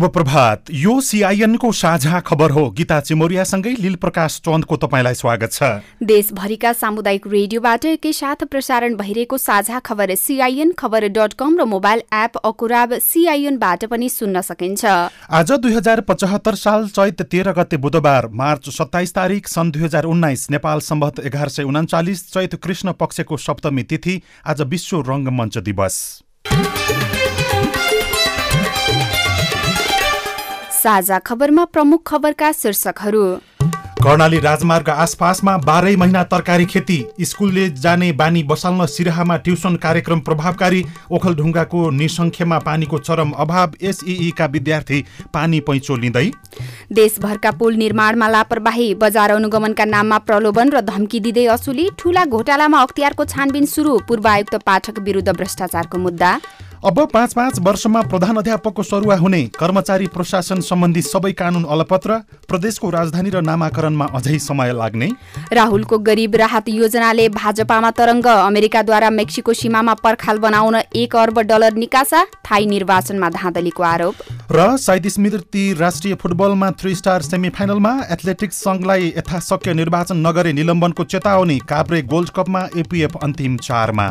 शुभ प्रभात यो सिआइएनको साझा खबर हो। गीता चिमोरियासँगै लील प्रकाश चन्दको तपाईँलाई स्वागत छ। देशभरिका सामुदायिक रेडियोबाट एकैसाथ प्रसारण भइरहेको साझा खबर सिआइएन खबर डट कम र मोबाइल एप अकुराब सिआइएनबाट पनि सुन्न सकिन्छ। आज दुई हजार पचहत्तर साल चैत तेह्र गते बुधबार मार्च सत्ताइस तारिक सन् दुई हजार उन्नाइस नेपाल सम्बत एघार सय उन्चालिस चैत कृष्ण पक्षको सप्तमी तिथि आज विश्व रङ्गमञ्च दिवस। साझा खबरमा प्रमुख खबरका शीर्षकहरू। कर्णाली राजमार्ग आसपासमा बाह्रै महिना तरकारी खेती। स्कुलले जाने बानी बसाल्न सिराहामा ट्युसन कार्यक्रम प्रभावकारी। ओखलढुङ्गाको निसङ्ख्यमा पानीको चरम अभाव। एसइईका विद्यार्थी पानी पैँचो लिँदै। देशभरका पुल निर्माणमा लापरवाही। बजार अनुगमनका नाममा प्रलोभन र धम्की दिँदै असुली। ठूला घोटालामा अख्तियारको छानबिन सुरु। पूर्व आयुक्त पाठक विरुद्ध भ्रष्टाचारको मुद्दा। अब पाँच पाँच वर्षमा प्रधान अध्यापकको सरुवा हुने कर्मचारी प्रशासन सम्बन्धी सबै कानून अलपत्र प्रदेशको राजधानी र नामाकरणमा अझै समय लाग्ने। राहुलको गरिब राहत योजनाले भाजपामा तरङ्ग अमेरिकाद्वारा मेक्सिको सीमामा पर्खाल बनाउन एक अर्ब डलर निकासा थाई निर्वाचनमा धाँधलीको आरोप। र साइद स्मृति राष्ट्रिय फुटबलमा थ्री स्टार सेमी फाइनलमा एथलेटिक्स सङ्घलाई यथाशक्य निर्वाचन नगरे निलम्बनको चेतावनी काभ्रे गोल्ड कपमा एपिएफ अन्तिम चारमा।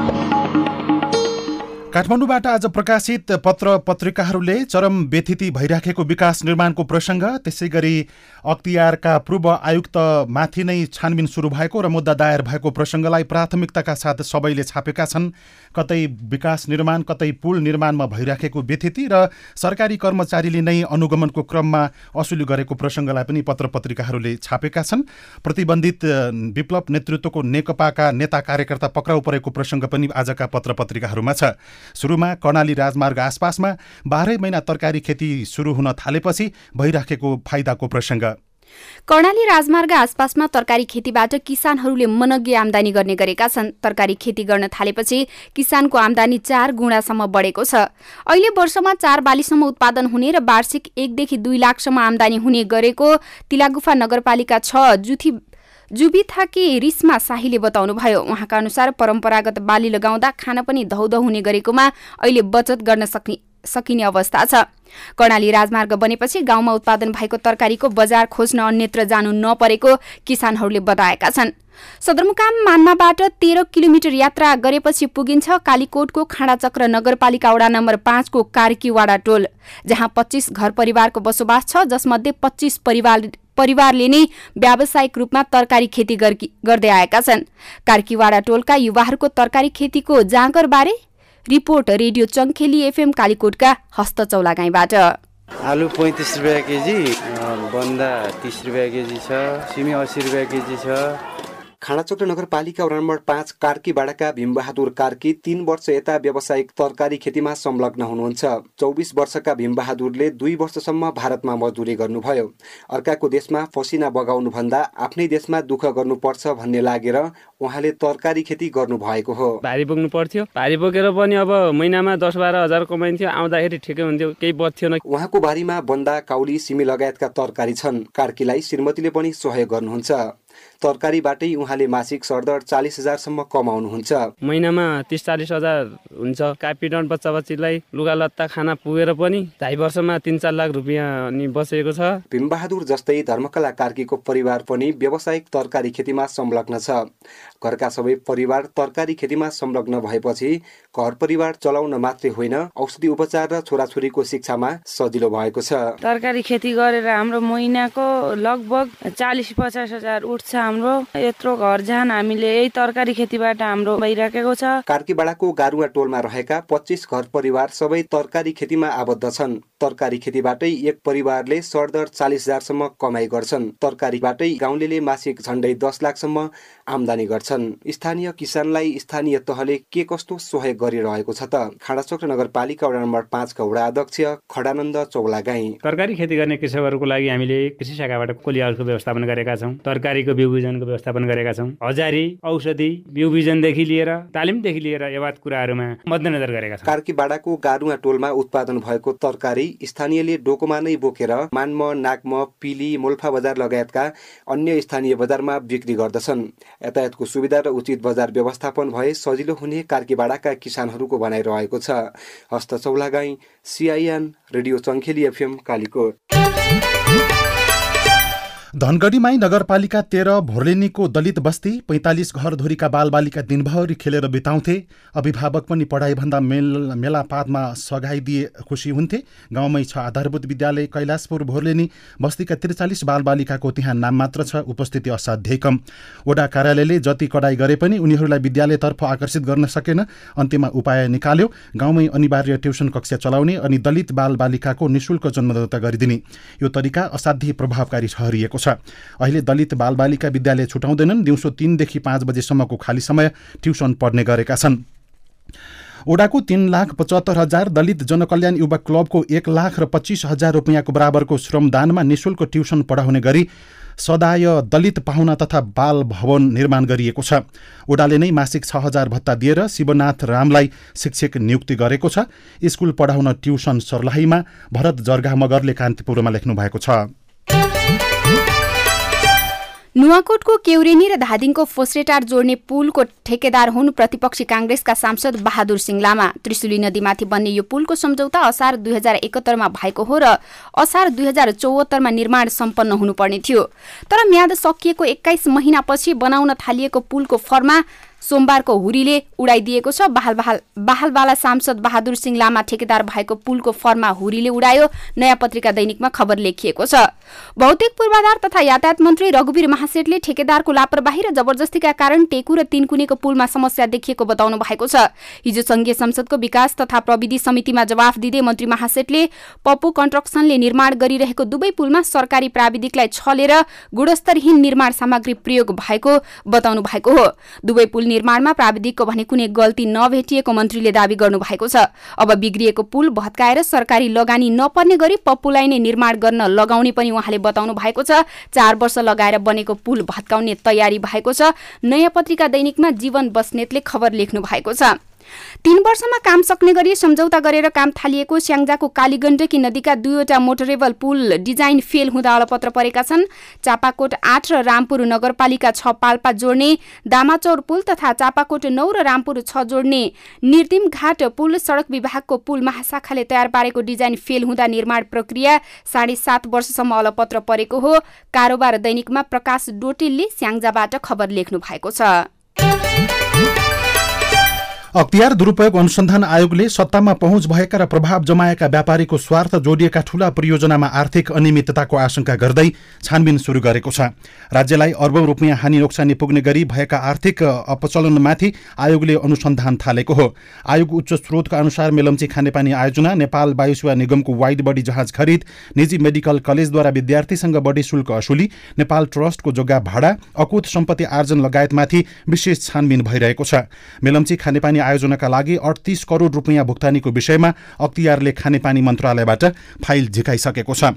काठमाडौँबाट आज प्रकाशित पत्र पत्रिकाहरूले चरम व्यथिति भइराखेको विकास निर्माणको प्रसङ्ग त्यसै गरी अख्तियारका पूर्व आयुक्तमाथि नै छानबिन सुरु भएको र मुद्दा दायर भएको प्रसङ्गलाई प्राथमिकताका साथ सबैले छापेका छन्। कतै विकास निर्माण कतै पुल निर्माणमा भइराखेको व्यथिति र सरकारी कर्मचारीले नै अनुगमनको क्रममा असुली गरेको प्रसङ्गलाई पनि पत्र पत्रिकाहरूले छापेका छन्। प्रतिबन्धित विप्लव नेतृत्वको नेकपाका नेता कार्यकर्ता पक्राउ परेको प्रसङ्ग पनि आजका पत्र पत्रिकाहरूमा छ। सुरुमा कर्णाली राजमार्ग आसपासमा बाह्रै महिना तरकारी खेती सुरु हुन थालेपछि भइराखेको फाइदाको प्रसङ्ग। कर्णाली राजमार्ग आसपासमा तरकारी खेतीबाट किसानहरूले मनग्य आमदानी गर्ने गरेका छन्। तरकारी खेती गर्न थालेपछि किसानको आमदानी चार गुणासम्म बढेको छ। अहिले वर्षमा चार बालीसम्म उत्पादन हुने र वार्षिक एकदेखि दुई लाखसम्म आमदानी हुने गरेको तिलागुफा नगरपालिका छ जुथी जुबिथाकी रिस्मा शाहीले बताउनुभयो उहाँका अनुसार परम्परागत बाली लगाउँदा खान पनि धौधौ हुने गरेकोमा अहिले बचत गर्न सक्ने सकिने अवस्था छ। कर्णाली राजमार्ग बनेपछि गाउँमा उत्पादन भएको तरकारीको बजार खोज्न अन्यत्र जानु नपरेको किसानहरूले बताएका छन्। सदरमुकाम मान्माबाट तेह्र किलोमिटर यात्रा गरेपछि पुगिन्छ कालीकोटको खाँडाचक्र नगरपालिका वडा नम्बर पाँचको कार्कीवाडा टोल जहाँ पच्चिस घर परिवारको बसोबास छ जसमध्ये पच्चिस परिवार परिवारले नै व्यावसायिक रूपमा तरकारी खेती गर्दै आएका छन्। कार्कीवाडा टोलका युवाहरूको तरकारी खेतीको जाँगरबारे रिपोर्ट रेडियो चङ्खेली एफएम कालीकोटका हस्त चौलागाईबाट आलु पैँतिस रुपियाँ केजी बन्दा तिस रुपियाँ केजी छ सिमी अस्सी रुपियाँ केजी छ खाँडाचोक नगरपालिका वडा नम्बर पाँच कार्कीबाडाका भीमबहादुर कार्की तीन वर्ष यता व्यावसायिक तरकारी खेतीमा संलग्न हुनुहुन्छ। चौबिस वर्षका भीमबहादुरले दुई वर्षसम्म भारतमा मजदुरी गर्नुभयो। अर्काको देशमा फसिना बगाउनु भन्दा आफ्नै देशमा दुःख गर्नुपर्छ भन्ने लागेर उहाँले तरकारी खेती गर्नु भएको हो। भारी बोक्नु पर्थ्यो। भारी बोकेर पनि अब महिनामा दस बाह्र हजार कमाइन्थ्यो। आउँदाखेरि ठिकै हुन्थ्यो। केही बच्थ्यो उहाँको बारीमा बन्दा काउली सिमी लगायतका तरकारी छन्। कार्कीलाई श्रीमतीले पनि सहयोग गर्नुहुन्छ। तरकारीबाटै उहाँले मासिक सरदर चालिस हजारसम्म कमाउनुहुन्छ। महिनामा तिस चालिस हजार हुन्छ। कापिटन बच्चा बच्चीलाई लुगा लत्ता खाना पुगेर पनि ढाई वर्षमा तिन चार लाख रुपियाँ अनि बसेको छ। भीमबहादुर जस्तै धर्मकला कार्कीको परिवार पनि व्यावसायिक तरकारी खेतीमा संलग्न छ। घरका सबै परिवार तरकारी खेतीमा संलग्न भएपछि घर परिवार चलाउन मात्रै होइन औषधि उपचार र छोराछोरीको शिक्षामा सजिलो भएको छ। तरकारी खेती गरेर हाम्रो महिनाको लगभग चालिस पचास हजार उठ्छ। हाम्रो। यत्रो घर जान हामीले यही तरकारी खेतीबाट हाम्रो भइराखेको छ। कार्कीबाडाको गारुवा टोलमा रहेका पच्चिस घर परिवार सबै तरकारी खेतीमा आबद्ध छन्। तरकारी खेतीबाटै एक परिवारले सरदर चालिस हजारसम्म कमाई गर्छन्। तरकारीबाटै गाउँले मासिक झन्डै दस लाखसम्म आमदानी गर्छन्। स्थानीय किसानलाई स्थानीय तहले के कस्तो सहयोग गरिरहेको छ त? खाडाचोक नगरपालिका वडा नम्बर पाँचका वडा अध्यक्ष खडानन्द चौलागाई। तरकारी खेती गर्ने कृषकहरूको लागि हामीले कृषि शाखाबाट कोलियाहरूको व्यवस्थापन गरेका छौँ। तरकारीको बालीको बिउ बिजनको व्यवस्थापन गरेका छौँ। हजारी औषधि बिउ बिजनदेखि लिएर तालिमदेखि लिएर यवाद कुराहरूमा मध्यनजर गरेका छौँ। कार्कीबाडाको गारुवा टोलमा उत्पादन भएको तरकारी स्थानीयले डोकोमा नै बोकेर मान्म नाकम पिली मोल्फा बजार लगायतका अन्य स्थानीय बजारमा बिक्री गर्दछन्। यातायातको सुविधा र उचित बजार व्यवस्थापन भए सजिलो हुने कार्कीबाडाका किसानहरूको भनाइरहेको छ। Hasta Chaulagai CIN radio Changkheli FM Kalikot. Dhangadhimai नगरपालिका तेह्र भोर्लेनीको दलित बस्ती पैँतालिस घरधुरीका बालबालिका दिनभरि खेलेर बिताउँथे। अभिभावक पनि पढाइभन्दा मेल मेलापातमा सघाइदिए खुसी हुन्थे। गाउँमै छ आधारभूत विद्यालय कैलाशपुर भोर्लेनी बस्तीका त्रिचालिस बालबालिकाको त्यहाँ नाम मात्र छ उपस्थिति असाध्यै कम। वडा कार्यालयले जति कडाई गरे पनि उनीहरूलाई विद्यालयतर्फ आकर्षित गर्न सकेन। अन्त्यमा उपाय निकाल्यो। गाउँमै अनिवार्य ट्युसन कक्षा चलाउने अनि दलित बालबालिकाको निशुल्क जन्मदत्ता गरिदिने। यो तरिका असाध्यै प्रभावकारी ठहरिएको छ। अहिले दलित बालबालिका विद्यालय छुटाउँदैनन्। दिउँसो तिनदेखि पाँच बजेसम्मको खाली समय ट्युसन पढ्ने गरेका छन्। ओडाको तीन लाख पचहत्तर हजार दलित जनकल्याण युवा क्लबको एक लाख र पच्चिस हजार रुपियाँको बराबरको श्रमदानमा निशुल्क ट्युसन पढाउने गरी सदाय दलित पाहुना तथा बाल भवन निर्माण गरिएको छ। ओडाले नै मासिक छ हजार भत्ता दिएर शिवनाथ रामलाई शिक्षक नियुक्ति गरेको छ। स्कुल पढाउन ट्युसन सर्लाहीमा भरत जर्गा मगरले कान्तिपुरमा लेख्नु भएको छ। नुवाकोटको केउरेनी र धादिङको फोस्रेटार जोड्ने पुलको ठेकेदार हुन् प्रतिपक्षी काङ्ग्रेसका सांसद बहादुर सिंह लामा। त्रिशुली नदीमाथि बन्ने यो पुलको सम्झौता असार दुई हजार एकहत्तरमा भएको हो र असार दुई हजार चौहत्तरमा निर्माण सम्पन्न हुनुपर्ने थियो। तर म्याद सकिएको एक्काइस महिनापछि बनाउन थालिएको पुलको फर्मा सोमबारको हुरीले उडाइदिएको छ। बहाल बहाल सांसद बहादुर सिंह लामा ठेकेदार भएको पुलको फर्मा हुरीले उडायो। नयाँ पत्रिका दैनिकमा खबर लेखिएको छ। भौतिक पूर्वाधार तथा यातायात मन्त्री रघुवीर महासेठले ठेकेदारको लापरवाही र जबरजस्तीका कारण टेकु र तिनकुनेको पुलमा समस्या देखिएको बताउनु भएको छ। हिजो संघीय संसदको विकास तथा प्रविधि समितिमा जवाफ दिँदै मन्त्री महासेठले पप्पू कन्स्ट्रक्सनले निर्माण गरिरहेको दुवै पुलमा सरकारी प्राविधिकलाई छलेर गुणस्तरहीन निर्माण सामग्री प्रयोग भएको बताउनु भएको हो। दुवै पुल निर्माणमा प्राविधिकको भने कुनै गल्ती नभेटिएको मन्त्रीले दावी गर्नुभएको छ। अब बिग्रिएको पुल भत्काएर सरकारी लगानी नपर्ने गरी पप्पुलाई नै निर्माण गर्न लगाउने पनि उहाँले बताउनु भएको छ। चार वर्ष लगाएर बनेको पुल भत्काउने तयारी भएको छ। नयाँ पत्रिका दैनिकमा जीवन बस्नेतले खबर लेख्नु भएको छ। तीन वर्षमा काम सक्ने गरी सम्झौता गरेर काम थालिएको स्याङ्जाको कालीगण्डकी नदीका दुईवटा मोटरेबल पुल डिजाइन फेल हुँदा अलपत्र परेका छन्। चापाकोट आठ र रामपुर नगरपालिका छ पाल्पा जोड्ने दामाचौर पुल तथा चापाकोट नौ र रामपुर छ जोड्ने निर्दिम घाट पुल सड़क विभागको पुल महाशाखाले तयार पारेको डिजाइन फेल हुँदा निर्माण प्रक्रिया साढे सात वर्षसम्म अलपत्र परेको हो। कारोबार दैनिकमा प्रकाश डोटेलले स्याङ्जाबाट खबर लेख्नु भएको छ। अख्तियार दुरूपयोग अनुसन्धान आयोगले सत्तामा पहुँच भएका र प्रभाव जमाएका व्यापारीको स्वार्थ जोडिएका ठूला परियोजनामा आर्थिक अनियमितताको आशंका गर्दै छानबिन शुरू गरेको छ। राज्यलाई अर्बौं रुपियाँ हानि नोक्सानी पुग्ने गरी भएका आर्थिक अपचलनमाथि आयोगले अनुसन्धान थालेको हो। आयोग उच्च स्रोतका अनुसार मेलम्ची खानेपानी आयोजना नेपाल वायुसेवा निगमको वाइड बडी जहाज खरिद निजी मेडिकल कलेजद्वारा विद्यार्थीसँग बढी शुल्क असुली नेपाल ट्रस्टको जग्गा भाडा अकुत सम्पत्ति आर्जन लगायतमाथि विशेष छानबिन भइरहेको छ। मेलम्ची खानेपानी आयोजनाका लागि अडतिस करोड रुपियाँ भुक्तानीको विषयमा अख्तियारले खानेपानी मन्त्रालयबाट फाइल झिकाइसकेको छ।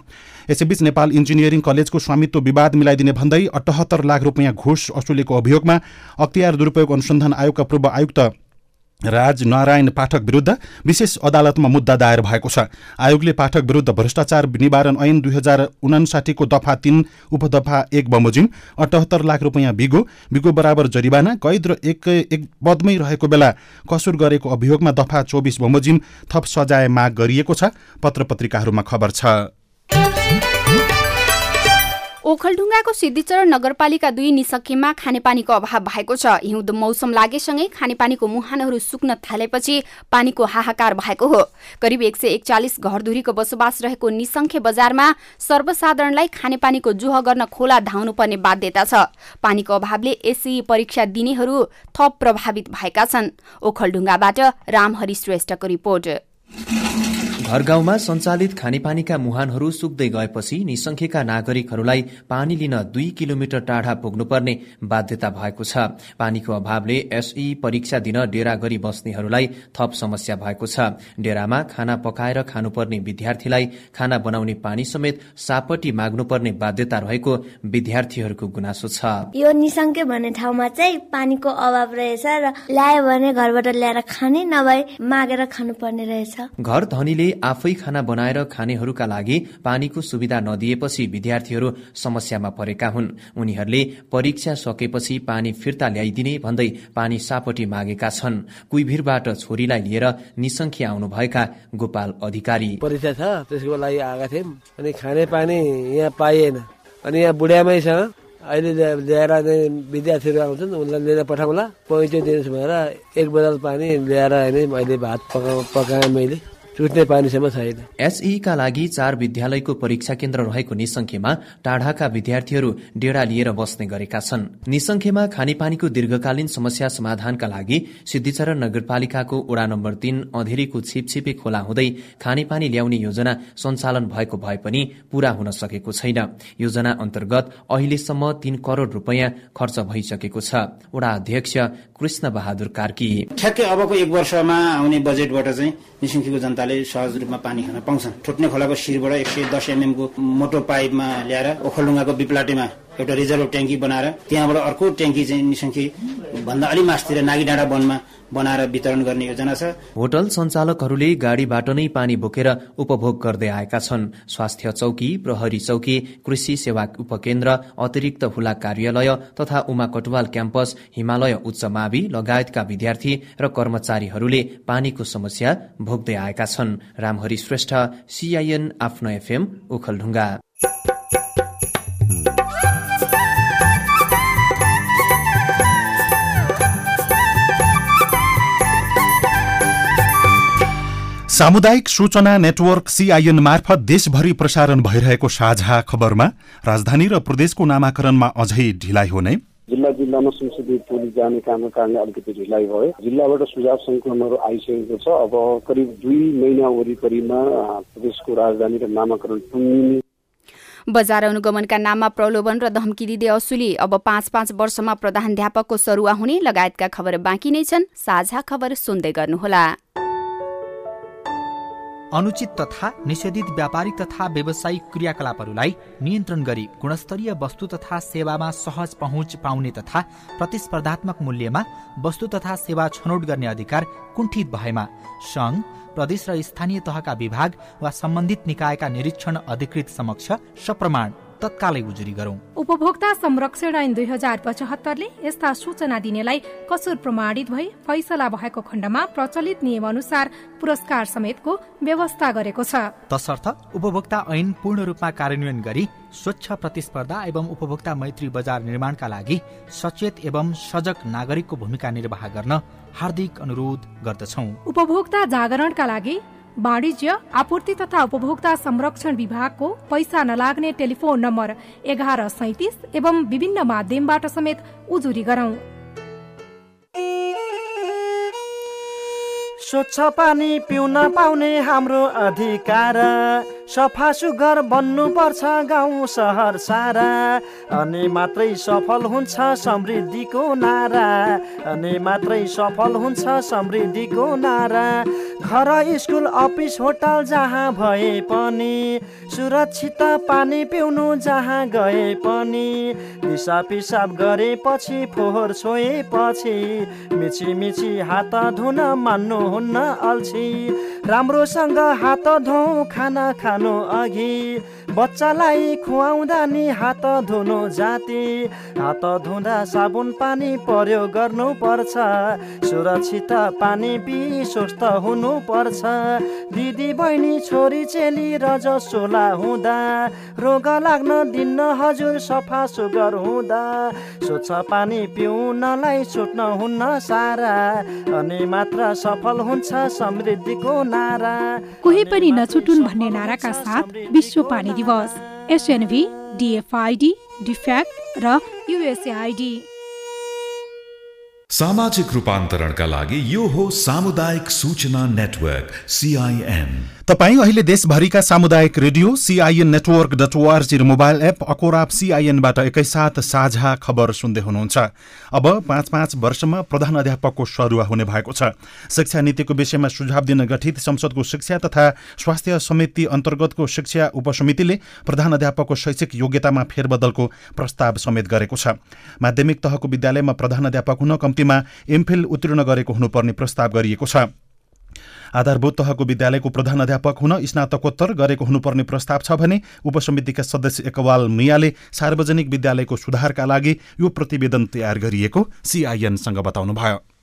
यसैबीच नेपाल इन्जिनियरिङ कलेजको स्वामित्व विवाद मिलाइदिने भन्दै अठहत्तर लाख रुपियाँ घुस असुलेको अभियोगमा अख्तियार दुरूपयोग अनुसन्धान आयोगका पूर्व आयुक्त राज नारायण पाठक विरुद्ध विशेष अदालतमा मुद्दा दायर भएको छ। आयोगले पाठक विरुद्ध भ्रष्टाचार निवारण ऐन दुई हजार उनासाठीको दफा तीन उपदफा एक बमोजिम अठहत्तर लाख रुपियाँ बिगो बिगो बराबर जरिवाना कैद र एक एक पदमै रहेको बेला कसुर गरेको अभियोगमा दफा चौबिस बमोजिम थप सजाय माग गरिएको छ पत्र पत्रिकाहरूमा खबर छ। ओखलढुङ्गाको सिद्धिचरण नगरपालिका दुई निसकेमा खानेपानीको अभाव भएको छ। हिउँद मौसम लागेसँगै खानेपानीको मुहानहरू सुक्न थालेपछि पानीको हाहाकार भएको हो। करिब एक सय एकचालिस घरधुरीको बसोबास रहेको निसंख्य बजारमा सर्वसाधारणलाई खानेपानीको जुह गर्न खोला धाउनुपर्ने बाध्यता छ। पानीको अभावले एसई परीक्षा दिनेहरू थप प्रभावित भएका छन्। ओखलढुङ्गाबाट रामहरि श्रेष्ठको रिपोर्ट। घर गाउँमा सञ्चालित खानेपानीका मुहानहरू सुक्दै गएपछि निसंख्यका नागरिकहरूलाई पानी लिन दुई किलोमिटर टाढा पुग्नुपर्ने बाध्यता भएको छ। पानीको अभावले एसई परीक्षा दिन डेरा गरी बस्नेहरूलाई थप समस्या भएको छ। डेरामा खाना पकाएर खानुपर्ने विद्यार्थीलाई खाना बनाउने पानी समेत सापटी माग्नुपर्ने बाध्यता रहेको विद्यार्थीहरूको गुनासो छ। यो निसंख्य भन्ने ठाउँमा चाहिँ पानीको अभाव रहेछ र ल्यायो भने घरबाट ल्याएर खाने नभए मागेर खानुपर्ने रहेछ। घर धनीले आफै खाना बनाएर खानेहरूका लागि पानीको सुविधा नदिएपछि विद्यार्थीहरू समस्यामा परेका हुन्। उनीहरूले परीक्षा सकेपछि पानी फिर्ता ल्याइदिने भन्दै पानी सापटी मागेका छन्। कुइभिरबाट छोरीलाई लिएर निसंख्य आउनुभएका गोपाल अधिकारी। परीक्षा छ त्यसको लागि आएका थियौँ। अनि खाने पानी यहाँ पाइएन। अनि यहाँ बुढियामै छ। अहिले ल्याएर विद्यार्थीहरू आउँछन्। उनलाई लिएर पठाउँला। पैँचो दिनुहोस् भनेर एक बदल पानी ल्याएर अहिले भात पका पकाएँ मैले। चुट्ने पानीसम्म छैन एसईका लागि चार विद्यालयको परीक्षा केन्द्र रहेको निसंख्यमा टाढाका विद्यार्थीहरू डेरा लिएर बस्ने गरेका छन्। निसंख्यमा खानेपानीको दीर्घकालीन समस्या समाधानका लागि सिद्धिचरण नगरपालिकाको वडा नम्बर तीन अधेरीको छिपछिपे खोला हुँदै खानेपानी ल्याउने योजना सञ्चालन भएको भए पनि पूरा हुन सकेको छैन। योजना अन्तर्गत अहिलेसम्म तीन करोड़ रूपियाँ खर्च भइसकेको छ। वडा अध्यक्ष कृष्ण बहादुर कार्की। ठ्याक्कै अबको एक वर्षमा आउने बजेटबाट चाहिँ निसंख्यको जनताले सहज रूपमा पानी खान पाउँछन्। ठुट्ने खोलाको शिरबाट एक सय दस एमएमको मोटो पाइपमा ल्याएर ओखलडुङ्गाको बिप्लाटेमा एउटा रिजर्भ ट्याङ्की बनाएर त्यहाँबाट अर्को ट्याङ्की चाहिँ निसंख्य भन्दा अलि मासतिर नागी डाँडा वनमा बनाएर वितरण गर्ने योजना छ। होटल सञ्चालकहरूले गाडीबाट नै पानी बोकेर उपभोग गर्दै आएका छन्। स्वास्थ्य चौकी प्रहरी चौकी कृषि सेवा उपकेन्द्र अतिरिक्त हुला कार्यालय तथा उमा कटवाल क्याम्पस हिमालय उच्च मावि लगायतका विद्यार्थी र कर्मचारीहरूले पानीको समस्या भोग्दै आएका छन्। रामहरि श्रेष्ठ सीआईएन आफ्नो एफएम ओखलढुङ्गा। सामुदायिक सूचना नेटवर्क सीआईएन मार्फत देशभरि प्रसारण भइरहेको साझा खबरमा राजधानी र प्रदेशको नामाकरणमा अझै ढिलाइ हुने। जिल्ला जिल्लामा संसदीय टोली जाने कामको कारणले अलिकति ढिलाइ भयो। जिल्लाबाट सुझाव सङ्कलनहरू आइसकेको छ। अब करिब दुई महिना वरिपरिमा प्रदेशको राजधानी र नामाकरण टुङ्गिने। बजार अनुगमनका नाममा प्रलोभन र धम्की दिँदै असुली। अब पाँच पाँच वर्षमा प्रधानध्यापकको सरुवा हुने लगायतका खबर बाँकी नै छन्। साझा खबर सुन्दै गर्नुहोला। अनुचित तथा निषेधित व्यापारिक तथा व्यावसायिक क्रियाकलापहरूलाई नियन्त्रण गरी गुणस्तरीय वस्तु तथा सेवामा सहज पहुँच पाउने तथा प्रतिस्पर्धात्मक मूल्यमा वस्तु तथा सेवा छनौट गर्ने अधिकार कुण्ठित भएमा। सङ्घ प्रदेश र स्थानीय तहका विभाग वा सम्बन्धित निकायका निरीक्षण अधिकृत समक्ष सप्रमाण। तत्कालै उजुरी गरौं। उपभोक्ता संरक्षण ऐन दुई हजार पचहत्तरले यस्ता सूचना दिनेलाई कसुर प्रमाणित भई फैसला भएको खण्डमा प्रचलित नियम अनुसार पुरस्कार समेतको व्यवस्था गरेको छ। तसर्थ उपभोक्ता ऐन पूर्ण रूपमा कार्यान्वयन गरी स्वच्छ प्रतिस्पर्धा एवं उपभोक्ता मैत्री बजार निर्माणका लागि सचेत एवं सजग नागरिकको भूमिका निर्वाह गर्न हार्दिक अनुरोध गर्दछौ। उपभोक्ता जागरणका लागि वाणिज्य आपूर्ति तथा उपभोक्ता संरक्षण विभागको पैसा नलाग्ने टेलिफोन नम्बर एघार सैतिस एवं विभिन्न माध्यमबाट समेत उजुरी गरौं। स्वच्छ पानी पिउन पाउने हाम्रो अधिकार। सफा सुग्घर बन्नुपर्छ गाउँ सहर सारा। अनि मात्रै सफल हुन्छ समृद्धिको नारा। अनि मात्रै सफल हुन्छ समृद्धिको नारा। घर स्कुल अफिस होटल जहाँ भए पनि सुरक्षित पानी पिउनु जहाँ गए पनि दिसा पिसाब गरेपछि फोहोर छोएपछि मिची मिची हात धुन मान्नुहुन्न अल्छी। राम्रोसँग हात धोऊ खाना खानु अघि। बच्चालाई खुवाउँदा नि हात धुनु जाति। हात धुँदा साबुन पानी प्रयोग गर्नु पर्छ सुरक्षित पानी पी स्वस्थ हुनु पर्छ दिदी बहिनी छोरी चेली र जसोला हुँदा। रोग लाग्न दिन्न हजुर सफा सुगर हुँदा। स्वच्छ पानी पिउनलाई छुट्न हुन्न सारा। अनि मात्र सफल हुन्छ समृद्धिको नारा। कोही पनि नछुटुन् भन्ने नाराका साथ विश्व पानी दिवस एसएनभी डिएफआइडी डिफ्याक्ट र युएसएआइडी सामाजिक रूपान्तरणका लागि यो हो सामुदायिक सूचना नेटवर्क सिआइएन तपाईँ अहिले देशभरिका सामुदायिक radio CIN network dot ORG र मोबाइल एप अकोराप सिआइएनबाट एकैसाथ साझा खबर सुन्दै हुनुहुन्छ। अब पाँच पाँच वर्षमा प्रधान अध्यापकको सरुवा हुने भएको छ। शिक्षा नीतिको विषयमा सुझाव दिन गठित संसदको शिक्षा तथा स्वास्थ्य समिति अन्तर्गतको शिक्षा उपसमितिले प्रधान शैक्षिक योग्यतामा फेरबदलको प्रस्ताव समेत गरेको छ। माध्यमिक तहको विद्यालयमा प्रधान हुन कम्तीमा एमफिल उत्तीर्ण गरेको हुनुपर्ने प्रस्ताव गरिएको छ। आधारभूत तहको विद्यालयको प्रधान अध्यापक हुन स्नातकोत्तर गरेको हुनुपर्ने प्रस्ताव छ भने उपसमितिका सदस्य एकवाल मियाले सार्वजनिक विद्यालयको सुधारका लागि यो प्रतिवेदन तयार गरिएको सिआइएनसँग बताउनुभयो।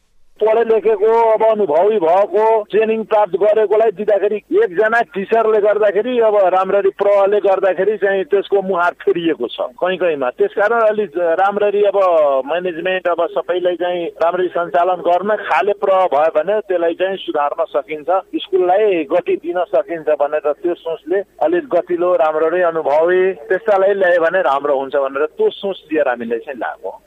पढे लेखेको अब अनुभवी भएको ट्रेनिङ प्राप्त गरेकोलाई दिँदाखेरि एकजना टिचरले गर्दाखेरि अब राम्ररी प्रहले गर्दाखेरि चाहिँ त्यसको मुहार फेरिएको छ कहीँ कहीँमा त्यसकारण अलिक राम्ररी अब म्यानेजमेन्ट अब सबैलाई चाहिँ राम्ररी सञ्चालन गर्न खाले प्रह भयो भने त्यसलाई चाहिँ सुधार्न सकिन्छ स्कुललाई गति दिन सकिन्छ भनेर त्यो सोचले अलिक गतिलो राम्ररी अनुभवी त्यस्तालाई ल्यायो भने राम्रो हुन्छ भनेर त्यो सोच लिएर हामीले चाहिँ लाग्यो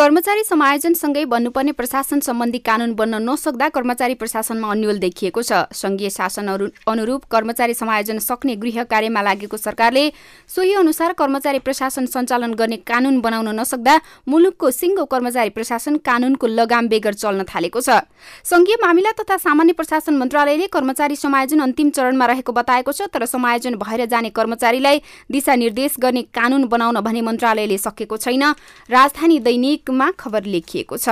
कर्मचारी समायोजनसँगै बन्नुपर्ने प्रशासन सम्बन्धी कानून बन्न नसक्दा कर्मचारी प्रशासनमा अन्यल देखिएको छ। संघीय शासन अनुरूप कर्मचारी समायोजन सक्ने गृह कार्यमा लागेको सरकारले सोही अनुसार कर्मचारी प्रशासन सञ्चालन गर्ने कानून बनाउन नसक्दा मुलुकको सिङ्गो कर्मचारी प्रशासन कानूनको लगाम बेगर चल्न थालेको छ। संघीय मामिला तथा सामान्य प्रशासन मन्त्रालयले कर्मचारी समायोजन अन्तिम चरणमा रहेको बताएको छ तर समायोजन भएर जाने कर्मचारीलाई दिशानिर्देश गर्ने कानून बनाउन भने मन्त्रालयले सकेको छैन। राजधानी दैनिक खबर लेखिएको छ।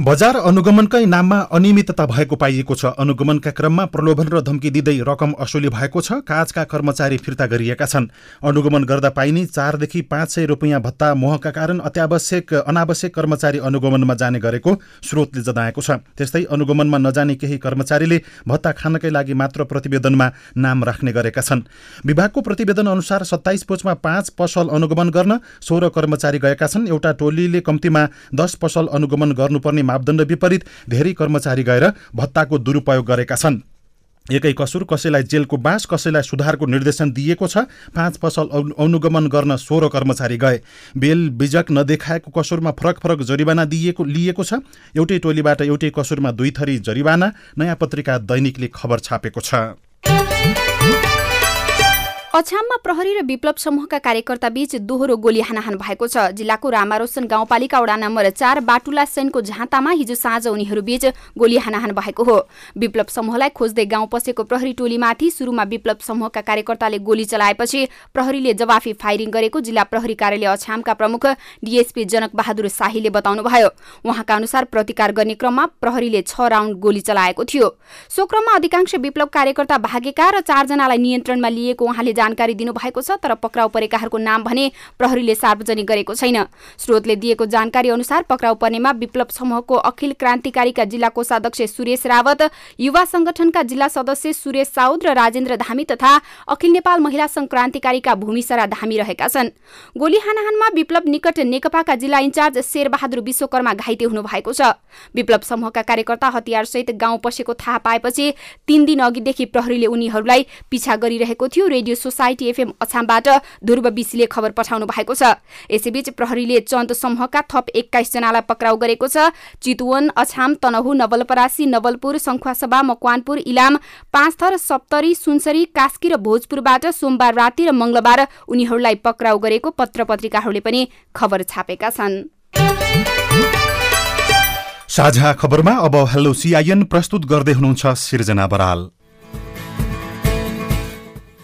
बजार अनुगमनकै नाममा अनियमितता भएको पाइएको छ। अनुगमनका क्रममा प्रलोभन र धम्की दिँदै रकम असुली भएको छ। काजका कर्मचारी फिर्ता गरिएका छन्। अनुगमन गर्दा पाइने चारदेखि पाँच सय रुपियाँ भत्ता मोहका कारण अत्यावश्यक अनावश्यक कर्मचारी अनुगमनमा जाने गरेको स्रोतले जनाएको छ। त्यस्तै अनुगमनमा नजाने केही कर्मचारीले भत्ता खानकै लागि मात्र प्रतिवेदनमा नाम राख्ने गरेका छन्। विभागको प्रतिवेदन अनुसार सत्ताइस पुचमा पाँच पसल अनुगमन गर्न सोह्र कर्मचारी गएका छन्। एउटा टोलीले कम्तीमा दस पसल अनुगमन गर्नुपर्ने मापदण्ड विपरीत धेरै कर्मचारी गएर भत्ताको दुरुपयोग गरेका छन्। एकै कसुर कसैलाई जेलको बाँस कसैलाई सुधारको निर्देशन दिएको छ। पाँच पसल अनुगमन गर्न सोह्र कर्मचारी गए। बेल बिजक नदेखाएको कसुरमा फरक फरक जरिवाना दिएको लिएको छ। एउटै टोलीबाट एउटै कसुरमा दुई थरी जरिवाना नयाँ पत्रिका दैनिकले खबर छापेको छ। अछाममा प्रहरी र विप्लव समूहका कार्यकर्ता बीच दोहोरो गोली हानाहान भएको छ। जिल्लाको रामारोसन गाउँपालिका वडा नम्बर चार बाटुला सेनको झाँतामा हिजो साँझ उनीहरू बीच गोली हानाहान भएको हो। विप्लव समूहलाई खोज्दै गाउँ पसेको प्रहरी टोलीमाथि सुरुमा विप्लव समूहका कार्यकर्ताले गोली चलाएपछि प्रहरीले जवाफी फायरिङ गरेको जिल्ला प्रहरी कार्यालय अछामका प्रमुख डीएसपी जनक बहादुर शाहीले बताउनुभयो। उहाँका अनुसार प्रतिकार गर्ने क्रममा प्रहरीले छ राउण्ड गोली चलाएको थियो। सो क्रममा अधिकांश विप्लव कार्यकर्ता भागेका र चारजनालाई नियन्त्रणमा लिएको उहाँले जानकारी दिनुभएको छ तर पक्राउ परेकाहरूको नाम भने प्रहरीले सार्वजनिक गरेको छैन। स्रोतले दिएको जानकारी अनुसार पक्राउ पर्नेमा विप्लव समूहको अखिल क्रान्तिकारीका जिल्ला कोषाध्यक्ष सुरेश रावत युवा संगठनका जिल्ला सदस्य सुरेश साउद र राजेन्द्र धामी तथा अखिल नेपाल महिला संघ क्रान्तिकारीका भूमिसरा धामी रहेका छन्। गोली हानाहानमा विप्लव निकट नेकपाका जिल्ला इन्चार्ज शेरबहादुर विश्वकर्मा घाइते हुनु भएको छ। विप्लव समूहका कार्यकर्ता हतियारसहित गाउँ पसेको थाहा पाएपछि तीन दिन अघिदेखि प्रहरीले उनीहरूलाई पिछा गरिरहेको थियो। रेडियो सोसाइटी एफएम अछामबाट ध्रुव बिसीले खबर पठाउनु भएको छ। यसैबीच प्रहरीले चन्द समूहका थप एक्काइस जनालाई पक्राउ गरेको छ। चितवन अछाम तनहु नवलपरासी नवलपुर सङ्खुवासभा मकवानपुर इलाम पाँचथर सप्तरी सुनसरी कास्की र भोजपुरबाट सोमबार राति र मंगलबार उनीहरूलाई पक्राउ गरेको पत्र पत्रिकाहरूले पनि खबर छापेका छन्। साझा खबरमा अब हेलो सिआइएन प्रस्तुत गर्दै हुनुहुन्छ सिर्जना बराल।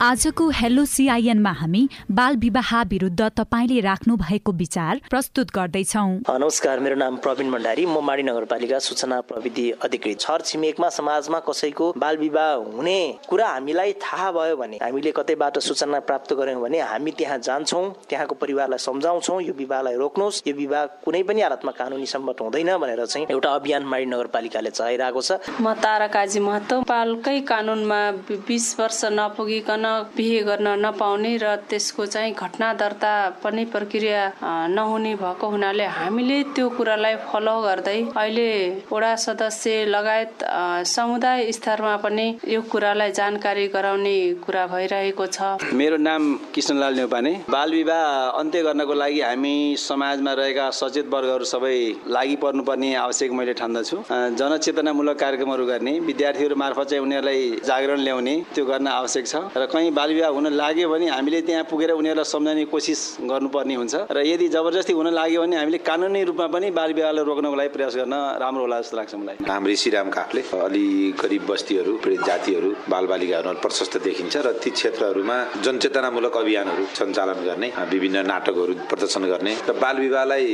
आजको हेलो सिआइएनमा हामी बाल विवाह विरुद्ध तपाईँले राख्नु भएको विचार प्रस्तुत गर्दैछौ। नमस्कार मेरो नाम प्रवीण भण्डारी। म माडी नगरपालिका सूचना प्रविधि अधिकृत छर छिमेकमा समाजमा कसैको बाल विवाह हुने कुरा हामीलाई थाहा भयो भने हामीले कतैबाट सूचना प्राप्त गर्यौँ भने हामी त्यहाँ जान्छौँ त्यहाँको परिवारलाई सम्झाउँछौँ यो विवाहलाई रोक्नुहोस् यो विवाह कुनै पनि हालतमा कानुनी सम्मत हुँदैन भनेर चाहिँ एउटा अभियान माडी नगरपालिकाले चलाइरहेको छ। म तारा काजी महतो। बालकै कानुनमा बिस वर्ष नपुगिकन बिहे गर्न नपाउने र त्यसको चाहिँ घटना दर्ता पनि प्रक्रिया नहुने भएको हुनाले हामीले त्यो कुरालाई फलो गर्दै अहिले वडा सदस्य लगायत समुदाय स्तरमा पनि यो कुरालाई जानकारी गराउने कुरा भइरहेको छ। मेरो नाम कृष्णलाल नेउपाने बाल विवाह अन्त्य गर्नको लागि हामी समाजमा रहेका सचेत वर्गहरू सबै लागि पर्नुपर्ने आवश्यक मैले ठान्दछु। जनचेतनामूलक कार्यक्रमहरू गर्ने विद्यार्थीहरू मार्फत चाहिँ उनीहरूलाई जागरण ल्याउने त्यो गर्न आवश्यक छ। र कहीँ बाल विवाह हुन लाग्यो भने हामीले त्यहाँ पुगेर उनीहरूलाई सम्झाउने कोसिस गर्नुपर्ने हुन्छ। र यदि जबरजस्ती हुन लाग्यो भने हामीले कानुनी रूपमा पनि बाल विवाहलाई रोक्नको लागि प्रयास गर्न राम्रो होला जस्तो लाग्छ मलाई। नाम ऋषिराम काफले अलि गरिब बस्तीहरू पीडित जातिहरू बालबालिकाहरू प्रशस्त देखिन्छ र ती क्षेत्रहरूमा जनचेतनामूलक अभियानहरू सञ्चालन गर्ने विभिन्न नाटकहरू प्रदर्शन गर्ने र बाल विवाहलाई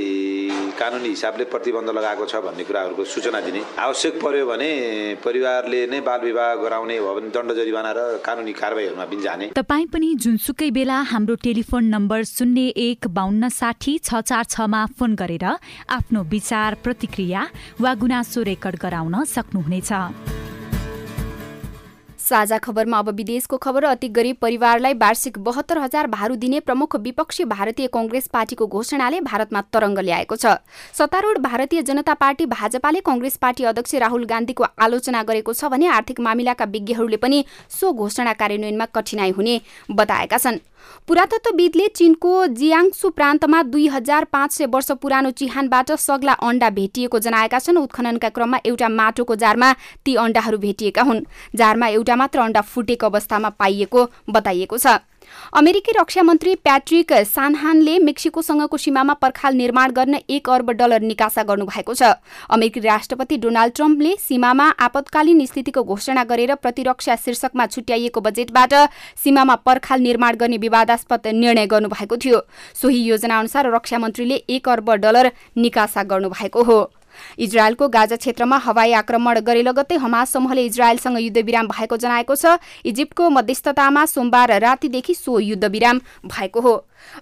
कानुनी हिसाबले प्रतिबन्ध लगाएको छ भन्ने कुराहरूको सूचना दिने आवश्यक पर्यो भने परिवारले नै बाल विवाह गराउने हो भने दण्ड जरिवाना र कानुनी कारवाहीहरूमा पनि जाने तपाईँ पनि जुनसुकै बेला हाम्रो टेलिफोन नम्बर शून्य एक बाहन्न साठी छ चार छमा फोन गरेर आफ्नो विचार प्रतिक्रिया वा गुनासो रेकर्ड गराउन सक्नुहुनेछ। साझा खबरमा अब विदेशको खबर अति गरिब परिवारलाई वार्षिक बहत्तर हजार भारू दिने प्रमुख विपक्षी भारतीय कंग्रेस पार्टीको घोषणाले भारतमा तरंग ल्याएको छ। सत्तारूढ भारतीय जनता पार्टी भाजपाले कंग्रेस पार्टी अध्यक्ष राहुल गान्धीको आलोचना गरेको छ भने आर्थिक मामिलाका विज्ञहरूले पनि सो घोषणा कार्यान्वयनमा कठिनाई हुने बताएका छन्। पुरातत्वविदले चीनको जियाङसु प्रान्तमा दुई हजार पाँच सय वर्ष पुरानो चिहानबाट सग्ला अण्डा भेटिएको जनाएका छन्। उत्खननका क्रममा एउटा माटोको जारमा ती अण्डाहरू भेटिएका हुन्। जारमा एउटा मात्र अण्डा फुटेको अवस्थामा पाइएको बताइएको छ। अमेरिकी रक्षा मन्त्री प्याट्रिक सानहानले मेक्सिकोसँगको सीमामा पर्खाल निर्माण गर्न एक अर्ब डलर निकासा गर्नुभएको छ। अमेरिकी राष्ट्रपति डोनाल्ड ट्रम्पले सीमामा आपतकालीन स्थितिको घोषणा गरेर प्रतिरक्षा शीर्षकमा छुट्याइएको बजेटबाट सीमामा पर्खाल निर्माण गर्ने विवादास्पद निर्णय गर्नुभएको थियो। सोही योजना अनुसार रक्षा मन्त्रीले एक अर्ब डलर निकासा गर्नुभएको हो। इजरायलको गाजा क्षेत्रमा हवाई आक्रमण गरे लगत्तै हमास समूहले इजरायलसँग युद्धविराम भएको जनाएको छ। इजिप्टको मध्यस्थतामा सोमबार रातिदेखि सो युद्धविराम भएको हो।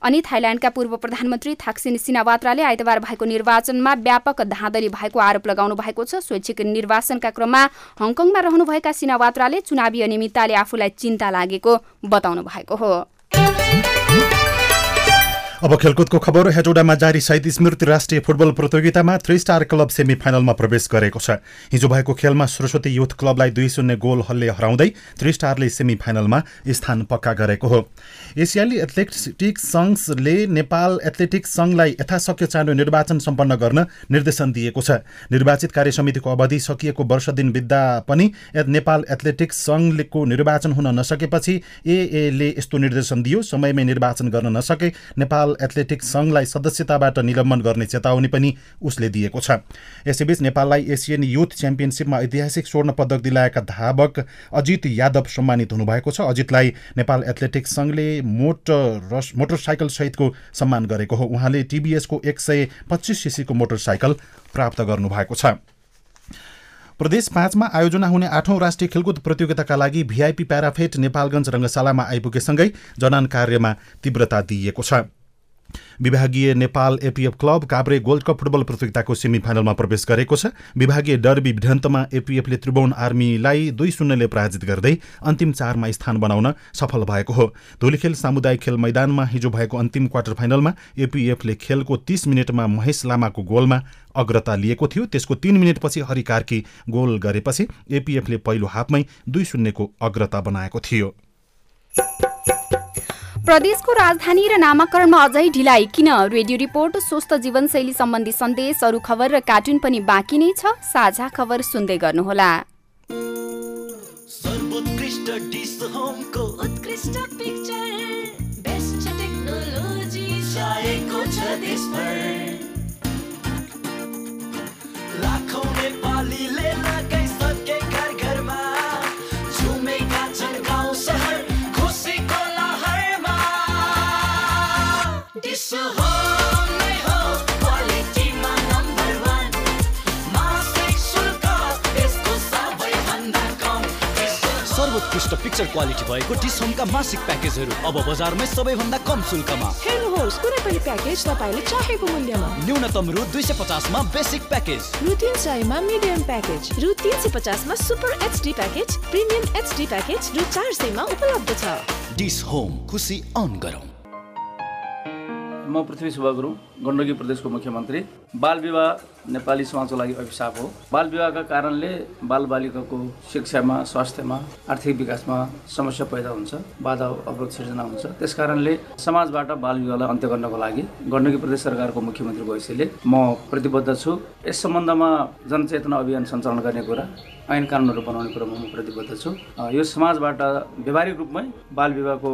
अनि थाइल्याण्डका पूर्व प्रधानमन्त्री थाक्सिन सिनावात्राले आइतबार भएको निर्वाचनमा व्यापक धाँधली भएको आरोप लगाउनु भएको छ। स्वैच्छिक निर्वाचनका क्रममा हङकङमा रहनुभएका सिनावात्राले चुनावी अनियमितताले आफूलाई चिन्ता लागेको बताउनु भएको हो। अब खेलकुदको खबर हेटौडामा जारी शहीद स्मृति राष्ट्रिय फुटबल प्रतियोगितामा थ्री स्टार क्लब सेमी फाइनलमा प्रवेश गरेको छ। हिजो भएको खेलमा सरस्वती युथ क्लबलाई दुई शून्य गोल हलले हराउँदै थ्री स्टारले सेमी फाइनलमा स्थान पक्का गरेको हो। एसियाली एथलेटिक्स सङ्घले नेपाल एथलेटिक्स सङ्घलाई यथाशक्य चाँडो निर्वाचन सम्पन्न गर्न निर्देशन दिएको छ। निर्वाचित कार्य समितिको अवधि सकिएको वर्ष दिन बित्दा पनि नेपाल एथलेटिक्स सङ्घको निर्वाचन हुन नसकेपछि एएले यस्तो निर्देशन दियो। समयमै निर्वाचन गर्न नसके नेपाल नेपाल एथलेटिक्स सङ्घलाई सदस्यताबाट निलम्बन गर्ने चेतावनी पनि उसले दिएको छ। यसैबीच नेपाललाई एसियन युथ च्याम्पियनसिपमा ऐतिहासिक स्वर्ण पदक दिलाएका धावक अजित यादव सम्मानित हुनुभएको छ। अजितलाई नेपाल एथलेटिक्स सङ्घले मोटर मोटरसाइकल सहितको सम्मान गरेको हो। उहाँले टिबिएसको एक सय पच्चिस सिसीको मोटरसाइकल प्राप्त गर्नुभएको छ। प्रदेश पाँचमा आयोजना हुने आठौँ राष्ट्रिय खेलकुद प्रतियोगिताका लागि भिआइपी प्याराफेट नेपालगञ्ज रङ्गशालामा आइपुगेसँगै जनान कार्यमा तीव्रता दिइएको छ। विभागीय Nepal APF club Kavre gold cup football प्रतियोगिताको सेमी फाइनलमा प्रवेश गरेको छ। विभागीय डर्बी भिडन्तमा एपिएफले त्रिभुवन आर्मीलाई दुई शून्यले पराजित गर्दै अन्तिम चारमा स्थान बनाउन सफल भएको हो। धुलीखेल सामुदायिक खेल मैदानमा हिजो भएको अन्तिम क्वार्टर फाइनलमा एपिएफले खेलको तीस मिनटमा महेश लामाको गोलमा अग्रता लिएको थियो। त्यसको तीन मिनटपछि हरि कार्की गोल गरेपछि एपिएफले पहिलो हाफमै दुई शून्यको अग्रता बनाएको थियो। प्रदेशको राजधानी र नामाकरणमा अझै ढिलाइ। किन? रेडियो रिपोर्ट स्वस्थ जीवनशैली सम्बन्धी सन्देश अरू खबर र कार्टुन पनि बाँकी नै छ। साझा खबर सुन्दै गर्नुहोला। लाखौँ उत्कृष्ट पिक्चर क्वालिटी भएको डिस होमका मासिक प्याकेजहरू अब बजारमै सबैभन्दा कम शुल्कमा। हेर्नुहोस् कुनै पनि प्याकेज तपाईँले चाहेको मूल्यमा। न्यूनतम रु दुई सय पचासमा बेसिक प्याकेज रु तिन सयमा मिडियम प्याकेज रु तिन सय पचासमा super HD package premium HD package रु चार सयमा उपलब्ध छ। डिस होम खुसी अन गरौँ। म पृथ्वी शुभ गुरुङ गण्डकी प्रदेशको मुख्यमन्त्री। बाल विवाह नेपाली समाजको लागि अभिशाप हो। बाल विवाहका कारणले बालबालिकाको शिक्षामा स्वास्थ्यमा आर्थिक विकासमा समस्या पैदा हुन्छ बाधा अवरोध सिर्जना हुन्छ। त्यस कारणले समाजबाट बाल विवाहलाई अन्त्य गर्नको लागि गण्डकी प्रदेश सरकारको मुख्यमन्त्रीको हैसियतले म प्रतिबद्ध छु। यस सम्बन्धमा जनचेतना अभियान सञ्चालन गर्ने कुरा ऐन कानुनहरू बनाउने कुरामा म प्रतिबद्ध छु। यो समाजबाट व्यवहारिक रूपमै बाल विवाहको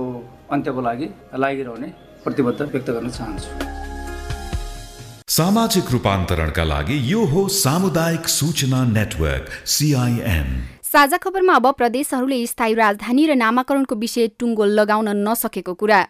अन्त्यको लागि लागिरहने प्रतिबद्ध व्यक्त गर्न चाहन्छु। सामाजिक रूपान्तरणका लागि यो हो सामुदायिक सूचना नेटवर्क सिआइएन साझा खबरमा अब प्रदेशहरूले स्थायी राजधानी र नामाकरणको विषय टुङ्गो लगाउन नसकेको कुरा।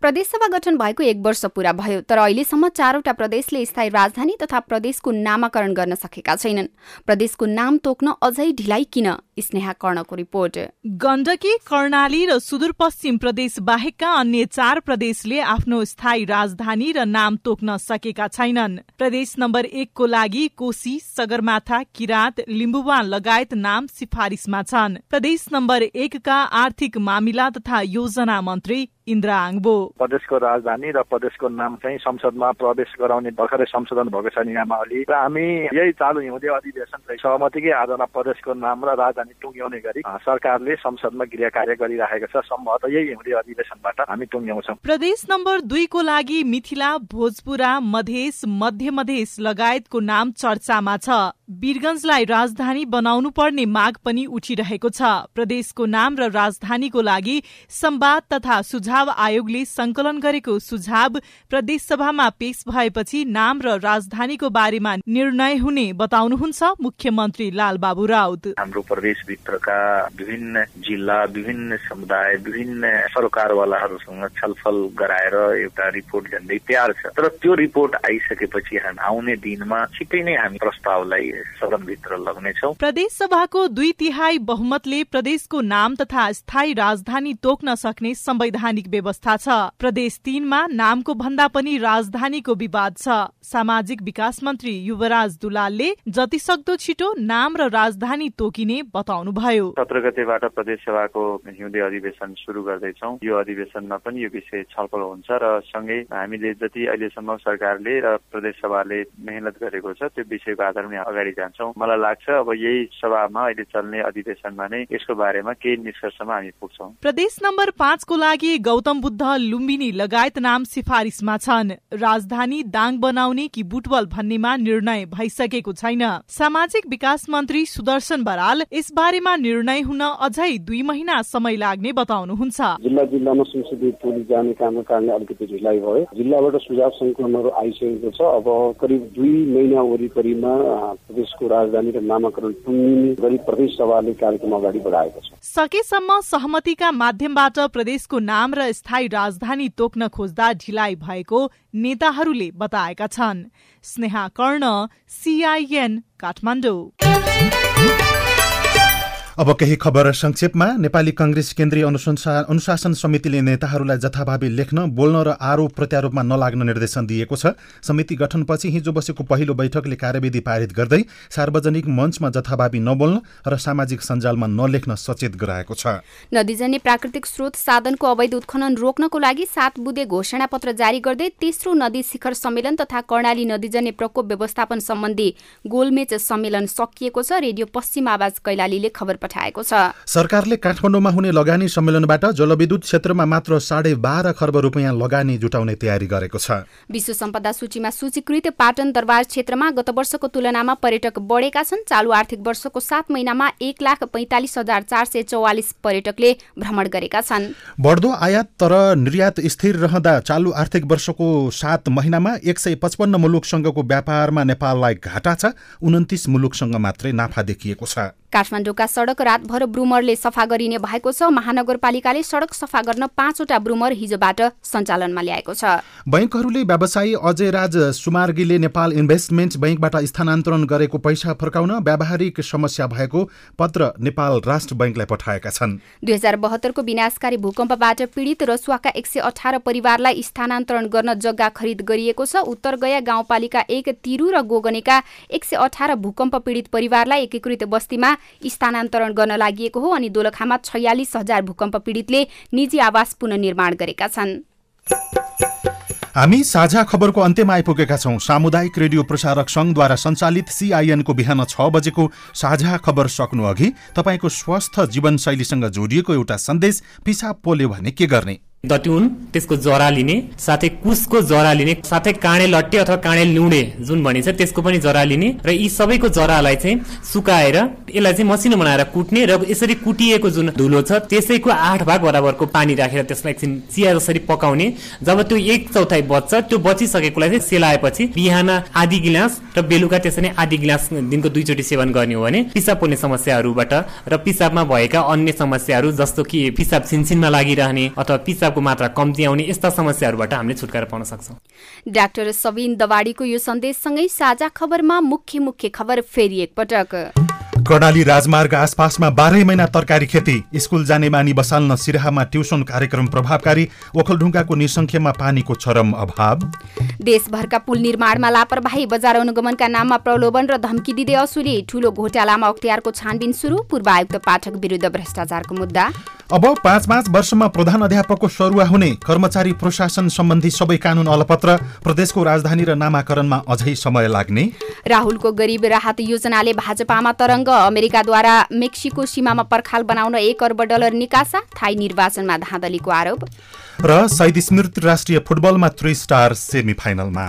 प्रदेशसभा गठन भएको एक वर्ष पूरा भयो तर अहिलेसम्म चारवटा प्रदेशले स्थायी राजधानी तथा प्रदेशको नामाकरण गर्न सकेका छैनन्। प्रदेशको नाम तोक्न अझै ढिलाइ किन? स्नेहा कर्णको रिपोर्ट। गण्डकी कर्णाली र सुदूरपश्चिम प्रदेश बाहेकका अन्य चार प्रदेशले आफ्नो स्थायी राजधानी र नाम तोक्न सकेका छैनन्। प्रदेश नम्बर एकको लागि कोशी सगरमाथा किराँत लिम्बुवान लगायत नाम सिफारिसमा छन्। प्रदेश नम्बर एकका आर्थिक मामिला तथा योजना मन्त्री इन्द्र आङबो प्रदेशको राजधानी र प्रदेशको नाम चाहिँ संसदमा प्रवेश गराउने भर्खरै संशोधन भएको छ नियमावली र हामी यही चालु हिउँदे अधिवेशन सहमतिकै आधारमा प्रदेशको नाम र राजधानी टुङ्ग्याउने गरी सरकारले संसदमा गृह कार्य गरिरहेको छ। सम्भवतः यही हिउँदे अधिवेशनबाट हामी टुङ्ग्याउँछौँ। प्रदेश नम्बर दुईको लागि मिथिला भोजपुरा मधेस मध्य मधेस लगायतको नाम चर्चामा छ। वीरगंजलाई राजधानी बनाउनु पर्ने माग पनि उठिरहेको छ। प्रदेशको नाम र राजधानीको लागि संवाद तथा सुझाव आयोगले संकलन गरेको सुझाव प्रदेश सभामा पेश भएपछि नाम र राजधानीको बारेमा निर्णय हुने बताउनुहुन्छ मुख्यमन्त्री लालबाबु राउत। हाम्रो प्रदेशभित्रका विभिन्न जिल्ला विभिन्न समुदाय विभिन्न सरकारवालाहरूसँग छलफल गराएर एउटा रिपोर्ट झन्डै तयार छ। तर त्यो रिपोर्ट आइसकेपछि आउने दिनमा छिट्टै नै हामी प्रस्तावलाई सदनभित्र लग्नेछौ। प्रदेश सभाको दुई तिहाई बहुमतले प्रदेशको नाम तथा स्थायी राजधानी तोक्न सक्ने संवैधानिक व्यवस्था छ। प्रदेश तीनमा नामको भन्दा पनि राजधानीको विवाद छ। सामाजिक विकास मन्त्री युवराज दुलालले जति सक्दो छिटो नाम र राजधानी तोकिने बताउनुभयो। सत्र गतेबाट प्रदेश सभाको हिउँदे अधिवेशन सुरु गर्दैछौ। यो अधिवेशनमा पनि यो विषय छलफल हुन्छ र सँगै हामीले जति अहिलेसम्म सरकारले र प्रदेश सभाले मेहनत गरेको छ त्यो विषयको आधारमा अगाडि जान्छौँ। मलाई लाग्छ अब यही सभामा अहिले चल्ने अधिवेशनमा नै यसको बारेमा केही निष्कर्षमा हामी पुग्छौँ। प्रदेश नम्बर पाँचको लागि गौतम बुद्ध लुम्बिनी लगायत नाम सिफारिसमा छन्। राजधानी दाङ बनाउने कि बुटवल भन्नेमा निर्णय भइसकेको छैन। सामाजिक विकास मन्त्री सुदर्शन बराल यस बारेमा निर्णय हुन अझै दुई महिना समय लाग्ने बताउनुहुन्छ। जिल्ला जिल्लामा संसदीय टोली जाने कामको कारणले अलिकति ढिलाइ भयो। जिल्लाबाट सुझाव संकलनहरू आइसकेको छ। अब करिब दुई महिना वरिपरिमा प्रदेशको राजधानी र नामाकरण टुङ्गिने गरी प्रदेश सभाले कार्यक्रम अगाडि बढाएको छ। सकेसम्म सहमतिका माध्यमबाट प्रदेशको नाम र स्थायी राजधानी तोक्न खोज्दा ढिलाइ भएको नेताहरूले बताएका छन्। स्नेहा कर्ण सिआइएन काठमाडौँ। अब केही खबर संक्षेपमा नेपाली कंग्रेस केन्द्रीय अनुशासन समितिले नेताहरूलाई जथाभावी लेख्न बोल्न र आरोप प्रत्यारोपमा नलाग्न निर्देशन दिएको छ। समिति गठनपछि हिजो बसेको पहिलो बैठकले कार्यविधि पारित गर्दै सार्वजनिक मञ्चमा जथाभावी नबोल्न र सामाजिक सञ्जालमा नलेख्न सचेत गराएको छ। नदीजन्य प्राकृतिक स्रोत साधनको अवैध उत्खनन रोक्नको लागि सात बुधे घोषणा पत्र जारी गर्दै तेस्रो नदी शिखर सम्मेलन तथा कर्णाली नदीजन्य प्रकोप व्यवस्थापन सम्बन्धी गोलमेच सम्मेलन सकिएको छ। रेडियो पश्चिम आवाज कैलालीले खबर पठाएको छ। सरकारले काठमाडौँमा हुने लगानी सम्मेलनबाट जलविद्युत क्षेत्रमा मात्र साढे बाह्र खर्ब रुपियाँ लगानी जुटाउने तयारी गरेको छ। विश्व सम्पदा सूचीमा सूचीकृत पाटन दरबार क्षेत्रमा गत वर्षको तुलनामा पर्यटक बढेका छन्। चालु आर्थिक वर्षको सात महिनामा एक लाख पैंतालिस हजार चार सय चौवालिस पर्यटकले भ्रमण गरेका छन्। बढ्दो आयात तर निर्यात स्थिर रहँदा चालु आर्थिक वर्षको सात महिनामा एक सय पचपन्न मुलुकसँगको व्यापारमा नेपाललाई घाटा छ। उन्तिस मुलुकसँग मात्रै नाफा देखिएको छ। काठमाडौँका सडक रातभर ब्रुमरले सफा गरिने भएको छ। महानगरपालिकाले सडक सफा गर्न पाँचवटा ब्रुमर हिजोबाट सञ्चालनमा ल्याएको छ। बैङ्कहरूले व्यवसायी अजय राज सुमार्गीले नेपाल इन्भेस्टमेन्ट बैङ्कबाट स्थानान्तरण गरेको पैसा फर्काउन व्यावहारिक समस्या भएको पत्र नेपाल राष्ट्र बैङ्कलाई पठाएका छन्। दुई हजार बहत्तरको विनाशकारी भूकम्पबाट पीडित रसुवाका एक सय अठार परिवारलाई स्थानान्तरण गर्न जग्गा खरिद गरिएको छ। उत्तर गया गाउँपालिका एक तिरु र गोगनेका एक सय अठार भूकम्प पीडित परिवारलाई एकीकृत बस्तीमा स्थानान्तरण गर्न लागि हो अनि दोलखामा छयालिस हजार भूकम्प पीडितले निजी आवास पुननिर्माण गरेका छन्। हामी साझा खबरको अन्त्यमा आइपुगेका छौँ। सामुदायिक रेडियो प्रसारक सङ्घद्वारा सञ्चालित सिआइएनको बिहान छ बजेको साझा खबर सक्नु अघि तपाईँको स्वस्थ जीवनशैलीसँग जोडिएको एउटा सन्देश पिसाब पोल्यो भने के गर्ने? दट्युन त्यसको जरा लिने साथै कुसको जरा लिने साथै काँडे लट्टे अथवा काँडे लिउँडे जुन भनिन्छ त्यसको पनि जरा लिने र यी सबैको जरालाई चाहिँ सुकाएर यसलाई चाहिँ मसिनो बनाएर कुट्ने र यसरी कुटिएको जुन धुलो छ त्यसैको आठ भाग बराबरको पानी राखेर त्यसलाई एकछिन चिया जसरी पकाउने। जब त्यो एक चौथाइ बच्छ त्यो बचिसकेकोलाई चाहिँ सेलाएपछि बिहान आधी गिलास र बेलुका त्यसरी आधी गिलास दिनको दुईचोटि सेवन गर्ने हो भने पिसाब पोल्ने समस्याहरूबाट र पिसाबमा भएका अन्य समस्याहरू जस्तो कि पिसाब छिनछिनमा लागिरहने अथवा पिसाब रक्तचापको मात्रा कम्ती आउने यस्ता समस्याहरूबाट हामीले छुटकारा पाउन सक्छौँ। डाक्टर सबिन दवाडीको यो सन्देशसँगै साझा खबरमा मुख्य मुख्य खबर फेरि एकपटक। कर्णाली राजमार्ग आसपासमा बाह्रै महिना तरकारी खेती स्कुल जाने बानी बसाल्न सिराहामा ट्युसन कार्यक्रम प्रभावकारी ओखलढुङ्गाको निसङ्ख्यमा पानीको चरम अभाव। देशभरका पुल निर्माणमा लापरवाही बजार अनुगमनका नाममा प्रलोभन र धम्की दिँदै असुली। ठूलो घोटालामा अख्तियारको छानबिन सुरु पूर्व आयुक्त पाठक विरुद्ध भ्रष्टाचारको मुद्दा। अब पाँच पाँच वर्षमा प्रधान अध्यापकको सरुवा हुने कर्मचारी प्रशासन सम्बन्धी सबै कानून अलपत्र प्रदेशको राजधानी र नामाकरणमा अझै समय लाग्ने। राहुलको गरिब राहत योजनाले भाजपामा तरङ्ग। अमेरिकाद्वारा मेक्सिको सीमामा पर्खाल बनाउन एक अर्ब डलर निकासा थाई निर्वाचनमा धाँधलीको आरोप। र शहीद स्मृति राष्ट्रिय फुटबलमा थ्री स्टार सेमी फाइनलमा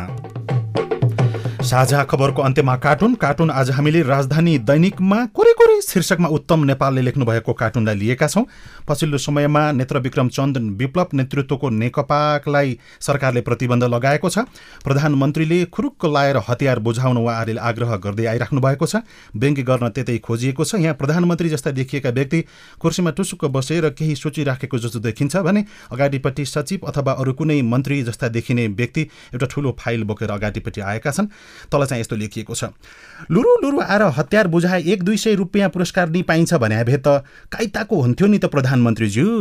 साझा खबरको अन्त्यमा कार्टुन कार्टुन आज हामीले राजधानी दैनिकमा कोरे शीर्षकमा उत्तम नेपालले लेख्नु भएको कार्टुनलाई लिएका छौँ। पछिल्लो समयमा नेत्र विक्रम चन्द विप्लव नेतृत्वको नेकपालाई सरकारले प्रतिबन्ध लगाएको छ। प्रधानमन्त्रीले खुरुक्क लाएर हतियार बुझाउन उहाँहरूले आग्रह गर्दै आइराख्नु भएको छ। व्यङ्ग्य गर्न त्यतै खोजिएको छ। यहाँ प्रधानमन्त्री जस्ता देखिएका व्यक्ति कुर्सीमा टुसुक्क बसेर केही सोचिराखेको जस्तो देखिन्छ भने अगाडिपट्टि सचिव अथवा अरू कुनै मन्त्री जस्ता देखिने व्यक्ति एउटा ठुलो फाइल बोकेर अगाडिपट्टि आएका छन्। तल चाहिँ यस्तो लेखिएको छ। लुरु लुरु आएर हतियार बुझाए एक दुई सय रुपियाँ पुरस्कार नि पाइन्छ भने भए त काइताको हुन्थ्यो नि त प्रधानमन्त्रीज्यू।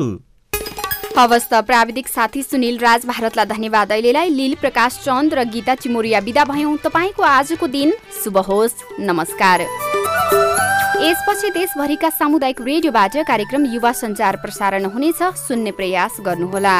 हवस् त प्राविधिक साथी सुनिल राज भारतलाई धन्यवाद। अहिलेलाई लील प्रकाश चन्द र गीता चिमोरिया विदा भयौँ। तपाईँको आजको दिन शुभ होस्। नमस्कार। यसपछि देशभरिका सामुदायिक रेडियोबाट कार्यक्रम युवा सञ्चार प्रसारण हुनेछ। सुन्ने प्रयास गर्नुहोला।